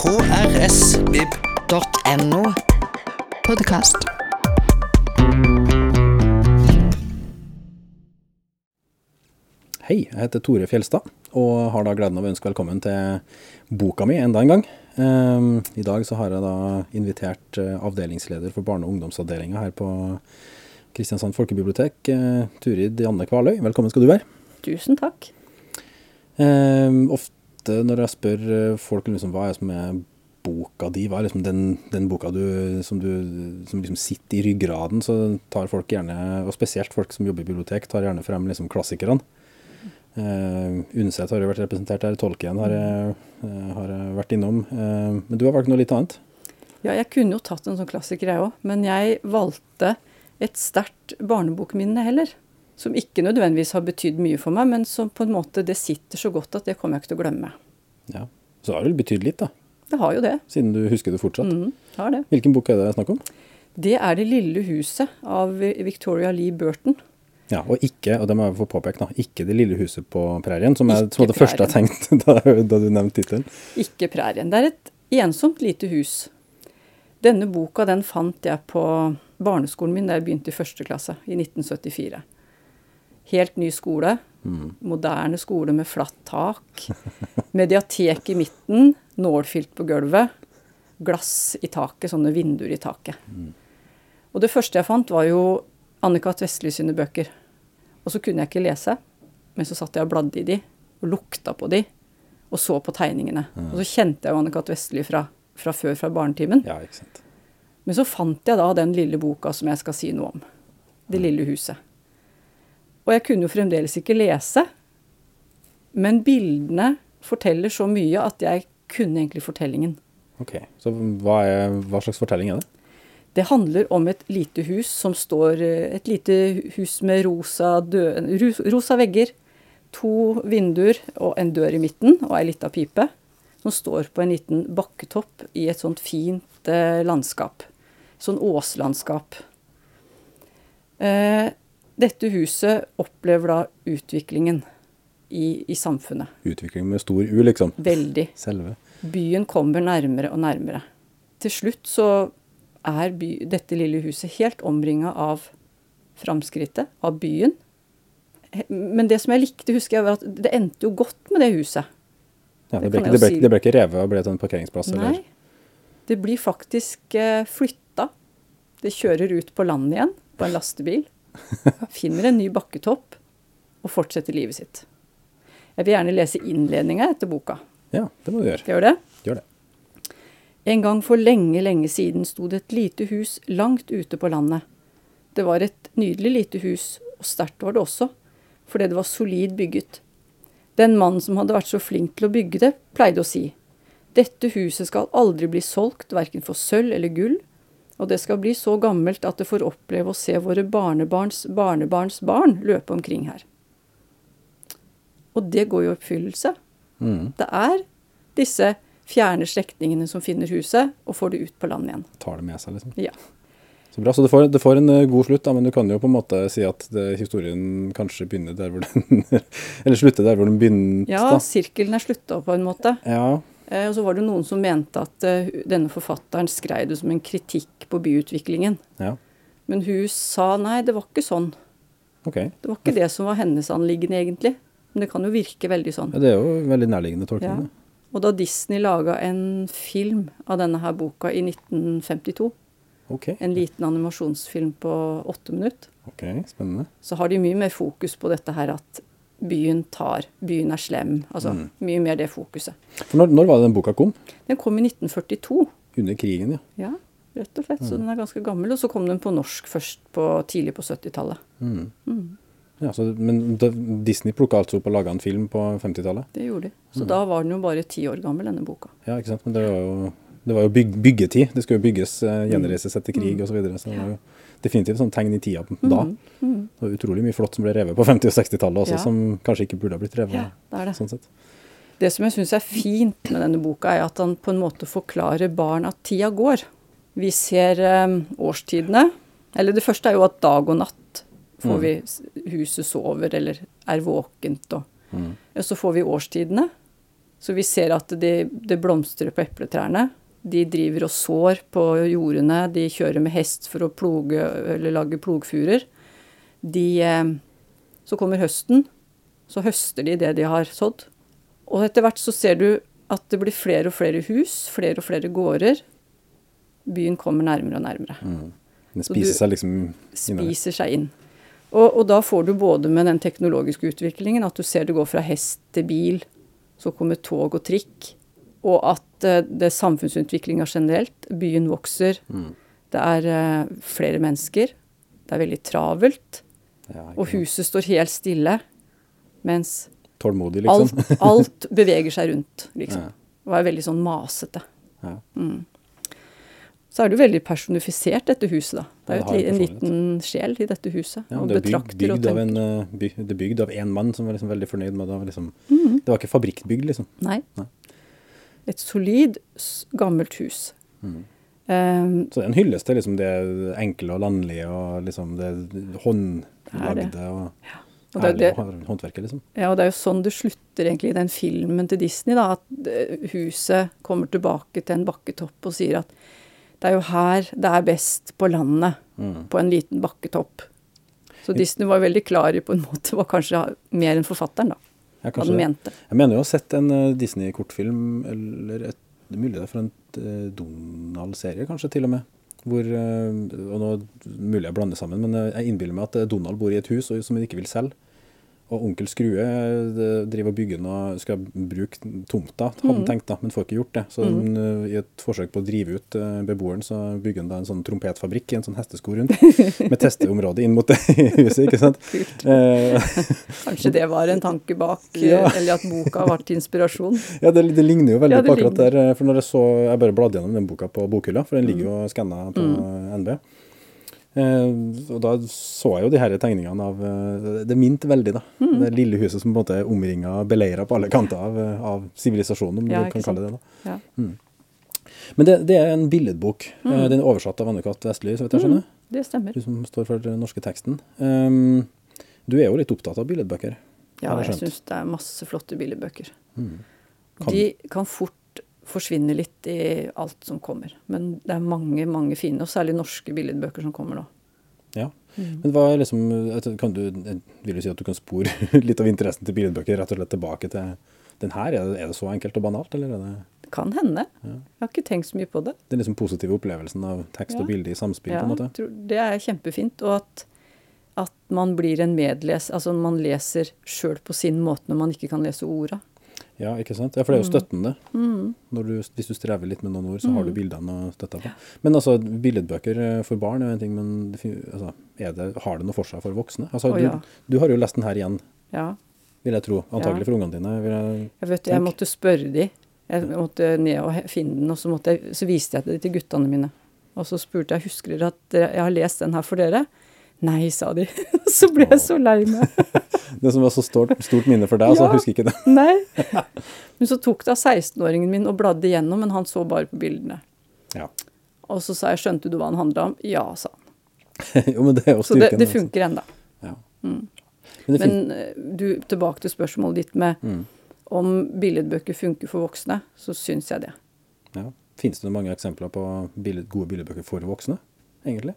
krsvib.no. Podkast. Hei, jeg heter Tore Fjelstad, og har da gleden av å ønske velkommen til boka mi enda en gang. Ehm, I dag så har jeg da invitert eh, avdelingsleder for barne- og ungdomsavdelinga her på Kristiansand folkebibliotek, eh, Turid Janne Kvaløy. Velkommen skal du være. Tusen takk. Ehm, ofte når jeg spør eh, folk liksom, hva er som er boka di, hva er liksom den, den boka du, som, du, som liksom sitter i ryggraden, så tar folk gjerne, og spesielt folk som jobber i bibliotek, tar gjerne frem liksom klassikerne. Uh, Undset har jo vært representert her, Tolkien har eh, har jeg vært innom. Uh, men du har valgt noe litt annet? Ja, jeg kunne jo tatt en sånn klassiker, jeg òg. Men jeg valgte et sterkt barnebokminne heller. Som ikke nødvendigvis har betydd mye for meg, men som på en måte det sitter så godt at det kommer jeg ikke til å glemme. Ja. Så har det vel betydd litt, da? Det har jo det. Siden du husker det fortsatt. Mm, har det. Hvilken bok er det snakk om? Det er Det lille huset av Victoria Lee Burton. Ja, og ikke, og det må jeg få påpeke, da, ikke Det lille huset på prærien, som, er, som var det første jeg tenkte da, da du nevnte tittelen. Ikke prærien. Det er et ensomt lite hus. Denne boka den fant jeg på barneskolen min da jeg begynte i første klasse, i 1974. Helt ny skole. Moderne skole med flatt tak. Mediatek i midten. Nålfylt på gulvet. Glass i taket, sånne vinduer i taket. Og det første jeg fant, var jo Anne-Kat. Vestli sine bøker. Og så kunne jeg ikke lese, men så satt jeg og bladde i de, og lukta på de, og så på tegningene. Og så kjente jeg jo Anne-Kat. Vestli fra, fra før, fra barnetimen. Ja. Men så fant jeg da den lille boka som jeg skal si noe om. Det lille huset. Og jeg kunne jo fremdeles ikke lese, men bildene forteller så mye at jeg kunne egentlig fortellingen. Ok, Så hva, er, hva slags fortelling er det? Det handler om et lite hus som står Et lite hus med rosa, dø, rosa vegger, to vinduer og en dør i midten og ei lita pipe. Som står på en liten bakketopp i et sånt fint eh, landskap. Sånn åslandskap. Eh, dette huset opplever da utviklingen i, i samfunnet. Utvikling med stor U, liksom. Veldig. Selve. Byen kommer nærmere og nærmere. Til slutt så er by, dette lille huset helt omringa av framskrittet, av byen. Men det som jeg likte, husker jeg, var at det endte jo godt med det huset. Ja, det, ble, ikke- det, ble, si. det ble ikke revet og ble til en parkeringsplass? Nei. Eller? Det blir faktisk eh, flytta. Det kjører ut på landet igjen på en lastebil. Finner en ny bakketopp og fortsetter livet sitt. Jeg vil gjerne lese innledninga etter boka. Ja, det må du gjøre. Skal jeg gjøre det? Gjør det. En gang for lenge, lenge siden sto det et lite hus langt ute på landet. Det var et nydelig lite hus, og sterkt var det også, fordi det var solid bygget. Den mannen som hadde vært så flink til å bygge det, pleide å si dette huset skal aldri bli solgt, verken for sølv eller gull, og det skal bli så gammelt at det får oppleve å se våre barnebarns barnebarns barn løpe omkring her. Og det går jo i oppfyllelse. Mm. Det er disse fjerne slektningene som finner huset og får det ut på land igjen. Tar det med seg, liksom. Ja. Så bra. Så det får, det får en eh, god slutt, da, men du kan jo på en måte si at det, historien kanskje begynner der hvor den Eller slutter der hvor den begynte, Ja, sirkelen er slutta på en måte. Ja. Eh, og så var det noen som mente at eh, denne forfatteren skrev det som en kritikk på byutviklingen. ja. Men hun sa nei, det var ikke sånn. Okay. Det var ikke det som var hennes anliggende, egentlig. Men det kan jo virke veldig sånn. Ja, det er jo veldig nærliggende tolkning. Ja. Og da Disney laga en film av denne her boka i 1952, okay. en liten animasjonsfilm på åtte minutter, ok, spennende. så har de mye mer fokus på dette her at byen tar, byen er slem. Altså Mm. mye mer det fokuset. For når, når var det den boka kom? Den kom i 1942, Under krigen, ja. ja, rett og slett. Så Mm. den er ganske gammel. Og så kom den på norsk først på, tidlig på 70-tallet. Mm. Mm. ja så, men Disney plukka altså opp og laga en film på 50-tallet? Det gjorde de. Så Mm. da var den jo bare ti år gammel, denne boka. Ja, ikke sant. Men det var jo, det var jo byg, byggetid. Det skulle jo bygges, eh, gjenreises etter krig Mm. osv. Så, videre, så det var jo definitivt sånn tegn i tida da. Mm. Mm. Det var utrolig mye flott som ble revet på 50- og 60-tallet også, Ja. som kanskje ikke burde ha blitt revet. Ja, det er det. sånn sett. Det som jeg syns er fint med denne boka, er at han på en måte forklarer barn at tida går. Vi ser um, årstidene. Eller det første er jo at dag og natt får Mm. vi Huset sover eller er våkent og Mm. Og så får vi årstidene. Så vi ser at det, det blomstrer på epletrærne. De driver og sår på jordene. De kjører med hest for å ploge eller lage plogfurer. De eh, Så kommer høsten. Så høster de det de har sådd. Og etter hvert så ser du at det blir flere og flere hus, flere og flere gårder. Byen kommer nærmere og nærmere. Den spiser seg liksom innover. spiser seg inn. Og, og da får du både med den teknologiske utviklingen at du ser det går fra hest til bil, så kommer tog og trikk, og at eh, det er samfunnsutviklinga generelt. Byen vokser. Mm. Det er eh, flere mennesker. Det er veldig travelt. Ja, Og huset står helt stille. Mens Tålmodig, liksom. alt, alt beveger seg rundt, liksom. Ja. Og er veldig sånn masete. Ja. Så er det jo veldig personifisert, dette huset, da. Det er jo et, en liten sjel i dette huset. Ja, det er bygd, bygd av en, eh, by, det er bygd av én mann som var liksom veldig fornøyd med det. Liksom, Mm. Det var ikke fabrikkbygd, liksom. Nei. Nei. Et solid, gammelt hus. Mm. Um, Så det er en hyllest til liksom det enkle og landlige og liksom det håndlagde og og, ærlige håndverket, liksom. ja, og det er jo sånn det slutter egentlig i den filmen til Disney, da. At eh, huset kommer tilbake til en bakketopp og sier at det er jo her det er best på landet. Mm. På en liten bakketopp. Så Disney var veldig klar i på en måte, var kanskje mer enn forfatteren, da. Ja, Hva den mente. Jeg mener jo å ha sett en eh, Disney-kortfilm, eller et, det er mulig det er fra en eh, Donald-serie, kanskje til og med. Hvor, eh, og nå mulig jeg blander sammen, men jeg innbiller meg at Donald bor i et hus og, som han ikke vil selge. Og onkel Skrue eh, driver og bygger noe, skal bruke tomta, hadde han Mhm. tenkt da, men får ikke gjort det. Så mm. i et forsøk på å drive ut eh, beboeren, så bygger han da en sånn trompetfabrikk i en sånn hestesko rundt, med testeområde inn mot det huset, ikke sant? Kult. Eh, Kanskje det var en tanke bak, Ja. eller at boka ble til inspirasjon. Ja, det, det ligner jo veldig Ja, på akkurat ligner. der. For når jeg så Jeg bare bladde gjennom den boka på bokhylla, for den ligger Mm. jo skanna på NB. Eh, og da så jeg jo de her tegningene av eh, Det minte veldig, da. Mm. Det lille huset som på en måte er omringa og beleira på alle kanter av, eh, av sivilisasjonen, om Ja, du kan kalle det det. da. Ja. Men det, det er en billedbok. Mm. Den er oversatt av Anne-Kat. Vestly, så vidt jeg skjønner. Det stemmer. Du som står for den norske teksten. Um, du er jo litt opptatt av billedbøker. Ja, jeg jeg syns det er masse flotte billedbøker. Mm. Kan- De kan fort forsvinne litt i alt som kommer. Men det er mange, mange fine, og særlig norske billedbøker som kommer nå. Ja. Mm. Men hva er liksom kan du, Vil du si at du kan spore litt av interessen til billedbøker rett og slett tilbake til den her? Er det, er det så enkelt og banalt, eller er det Det kan hende. Ja. Jeg har ikke tenkt så mye på det. den liksom positive opplevelsen av tekst Ja. og bilde i samspill? Ja, på en måte? tror det er kjempefint. Og at, at man blir en medles... Altså man leser sjøl på sin måte når man ikke kan lese orda. Ja, ikke sant? Ja, For det er jo støttende. Mm. Når du, hvis du strever litt med noen ord, så har du bildene å støtte på. Men altså, billedbøker eh, for barn er jo en ting, men altså, det, har det noe for seg for voksne? Altså, oh, du, ja. du har jo lest den her igjen, Ja. vil jeg tro. Antagelig Ja. for ungene dine. Jeg, Jeg vet, jeg måtte spørre de. Jeg måtte ned og finne den, og så, jeg, så viste jeg det til guttene mine. Og så spurte jeg husker dere at jeg har lest den her for dere. Nei, sa de. så ble jeg så lei meg. det som var så stort, stort minne for deg, så altså. husker ikke det. Nei. Men så tok da 16-åringen min og bladde igjennom, men han så bare på bildene. Ja. Og så sa jeg 'skjønte du hva han handla om'? Ja, sa han. jo, men det er jo styrken. Så det, det altså. funker ennå. Ja. Men Men eh, du, tilbake til spørsmålet ditt med Mm. om billedbøker funker for voksne, så syns jeg det. Ja. Fins det mange eksempler på bilde, gode billedbøker for voksne, egentlig?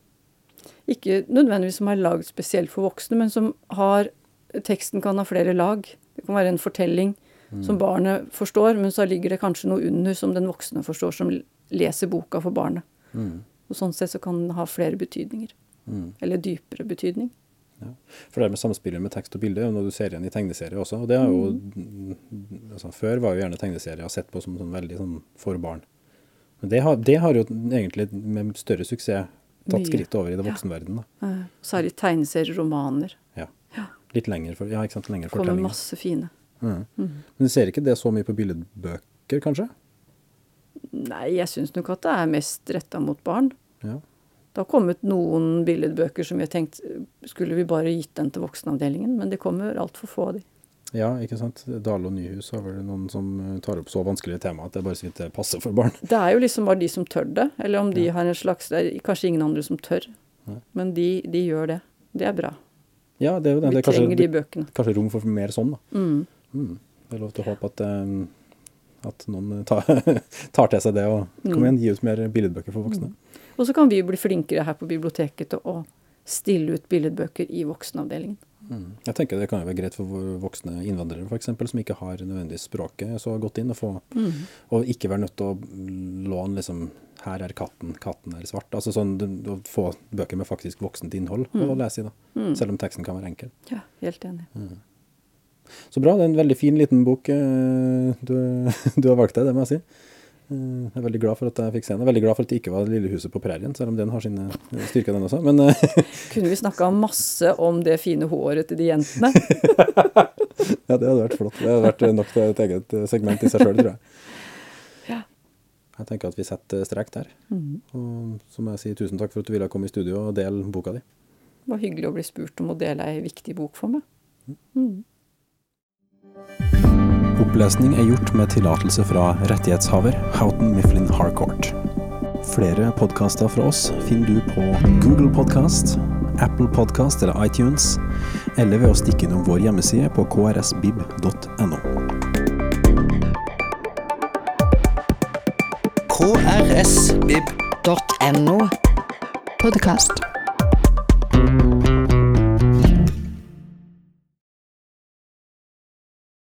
Ikke nødvendigvis som er lagd spesielt for voksne, men som har Teksten kan ha flere lag. Det kan være en fortelling som barnet forstår, men så ligger det kanskje noe under som den voksne forstår, som leser boka for barnet. Mm. Og Sånn sett så kan den ha flere betydninger. Mm. Eller dypere betydning. Ja. For det med samspillet med tekst og bilde er jo noe du ser igjen i tegneserier også. Og det har jo altså, Før var jo gjerne tegneserier sett på som sånn veldig sånn for barn. Men det har, det har jo egentlig med større suksess tatt skrittet skritt over i det Ja. voksenverdenen. Eh, Særlig tegneserier, romaner. Ja. Litt lenger, for, ja, ikke sant? Lengre Kommer masse fine. Mm. Men du ser ikke det så mye på billedbøker, kanskje? Nei, jeg syns nok at det er mest retta mot barn. Ja. Det har kommet noen billedbøker som vi har tenkt skulle vi bare gitt den til voksenavdelingen, men det kommer altfor få av de. Ja, ikke sant. Dale og Nyhus har vel noen som eh, tar opp så vanskelige temaer at det bare så vidt passer for barn. Det er jo liksom bare de som tør det, eller om de har en slags Det er kanskje ingen andre som tør, Nei. men de, de gjør det. Det er bra. Ja, det er jo det. Vi det kanskje, trenger de bøkene. kanskje rom for mer sånn, da. Mm. Mm. Det er lov til å håpe at, um, At noen tar, tar til seg det og kom igjen, gi ut mer billedbøker for voksne. Og så kan vi bli flinkere her på biblioteket til å stille ut billedbøker i voksenavdelingen. Jeg tenker Det kan jo være greit for voksne innvandrere for eksempel, som ikke har nødvendigvis språket så godt inn, å få, og ikke være nødt til å låne liksom her er katten, katten er svart. Altså sånn Å få bøker med faktisk voksent innhold å lese i, da. Selv om teksten kan være enkel. Ja, helt enig. Så bra. Det er en veldig fin liten bok eh, du, du har valgt deg, det må jeg si. Eh, Jeg er veldig glad for at jeg fikk se den. Veldig glad for at det ikke var Lille huset på prærien, selv om den har sine styrker, den også. Men eh, Kunne vi snakka masse om det fine håret til de jentene? ja, det hadde vært flott. Det hadde vært nok til et eget segment i seg sjøl, tror jeg. Ja. Jeg tenker at vi setter strek der. Og så må jeg si tusen takk for at du ville komme i studio og dele boka di. Det var hyggelig å bli spurt om å dele ei viktig bok for meg. Opplesning er gjort med tillatelse fra rettighetshaver Houghton Mifflin Harcourt. Flere podkaster fra oss finner du på Google Podcast, Apple Podcast eller iTunes, eller ved å stikke innom vår hjemmeside på krsbib.no. krsbib.no. Podkast.